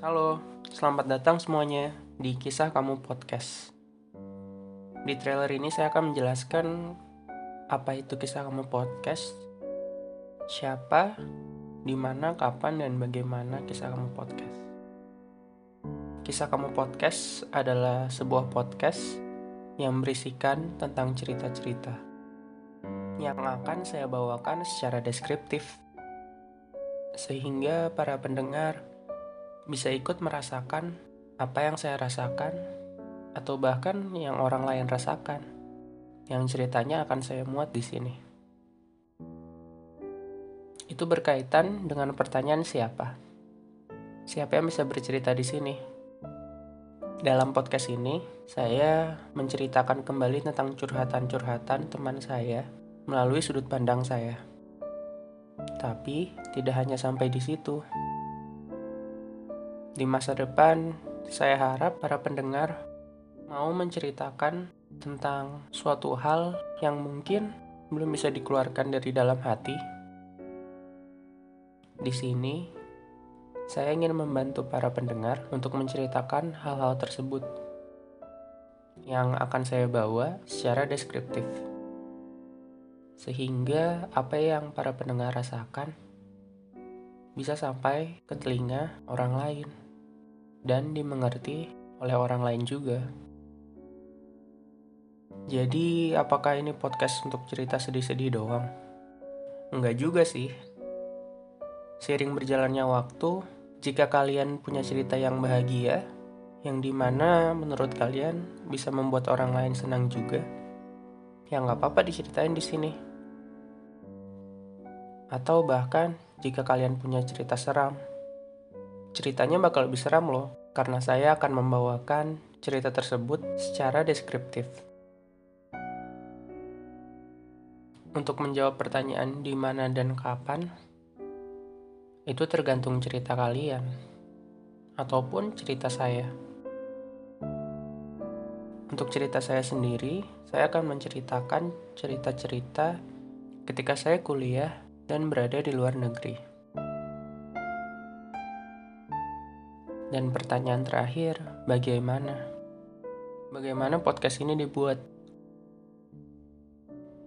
Halo, selamat datang semuanya di Kisah Kamu Podcast. Di trailer ini saya akan menjelaskan apa itu Kisah Kamu Podcast, siapa, di mana, kapan, dan bagaimana Kisah Kamu Podcast. Kisah Kamu Podcast adalah sebuah podcast yang berisikan tentang cerita-cerita yang akan saya bawakan secara deskriptif sehingga para pendengar bisa ikut merasakan apa yang saya rasakan atau bahkan yang orang lain rasakan yang ceritanya akan saya muat di sini. Itu berkaitan dengan pertanyaan siapa. Siapa yang bisa bercerita di sini? Dalam podcast ini, saya menceritakan kembali tentang curhatan-curhatan teman saya melalui sudut pandang saya. Tapi tidak hanya sampai di situ. Di masa depan, saya harap para pendengar mau menceritakan tentang suatu hal yang mungkin belum bisa dikeluarkan dari dalam hati. Di sini, saya ingin membantu para pendengar untuk menceritakan hal-hal tersebut yang akan saya bawa secara deskriptif sehingga apa yang para pendengar rasakan bisa sampai ke telinga orang lain dan dimengerti oleh orang lain juga. Jadi, apakah ini podcast untuk cerita sedih-sedih doang? Enggak juga sih. Seiring berjalannya waktu, jika kalian punya cerita yang bahagia, yang di mana menurut kalian bisa membuat orang lain senang juga, ya nggak apa-apa diceritain di sini. Atau bahkan jika kalian punya cerita seram, ceritanya bakal lebih seram loh, karena saya akan membawakan cerita tersebut secara deskriptif. Untuk menjawab pertanyaan di mana dan kapan, itu tergantung cerita kalian ataupun cerita saya. Untuk cerita saya sendiri, saya akan menceritakan cerita-cerita ketika saya kuliah dan berada di luar negeri. Dan pertanyaan terakhir, bagaimana? Bagaimana podcast ini dibuat?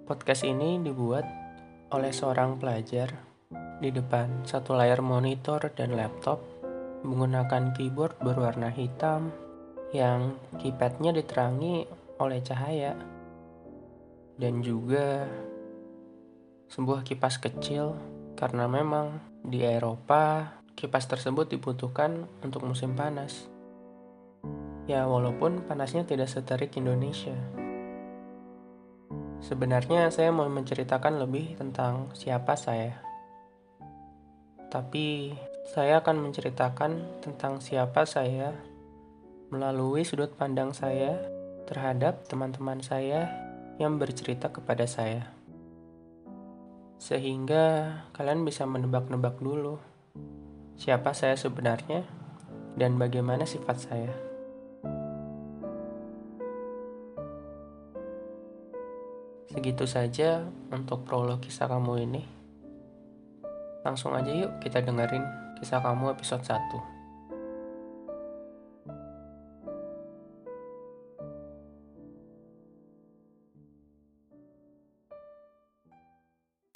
Podcast ini dibuat oleh seorang pelajar di depan satu layar monitor dan laptop menggunakan keyboard berwarna hitam yang keypadnya diterangi oleh cahaya dan juga sebuah kipas kecil karena memang di Eropa kipas tersebut dibutuhkan untuk musim panas. Ya, walaupun panasnya tidak seterik Indonesia. Sebenarnya saya mau menceritakan lebih tentang siapa saya. Tapi saya akan menceritakan tentang siapa saya melalui sudut pandang saya terhadap teman-teman saya yang bercerita kepada saya sehingga kalian bisa menebak-nebak dulu siapa saya sebenarnya dan bagaimana sifat saya. Segitu saja untuk prolog kisah kamu ini. Langsung aja yuk kita dengerin kisah kamu episode 1.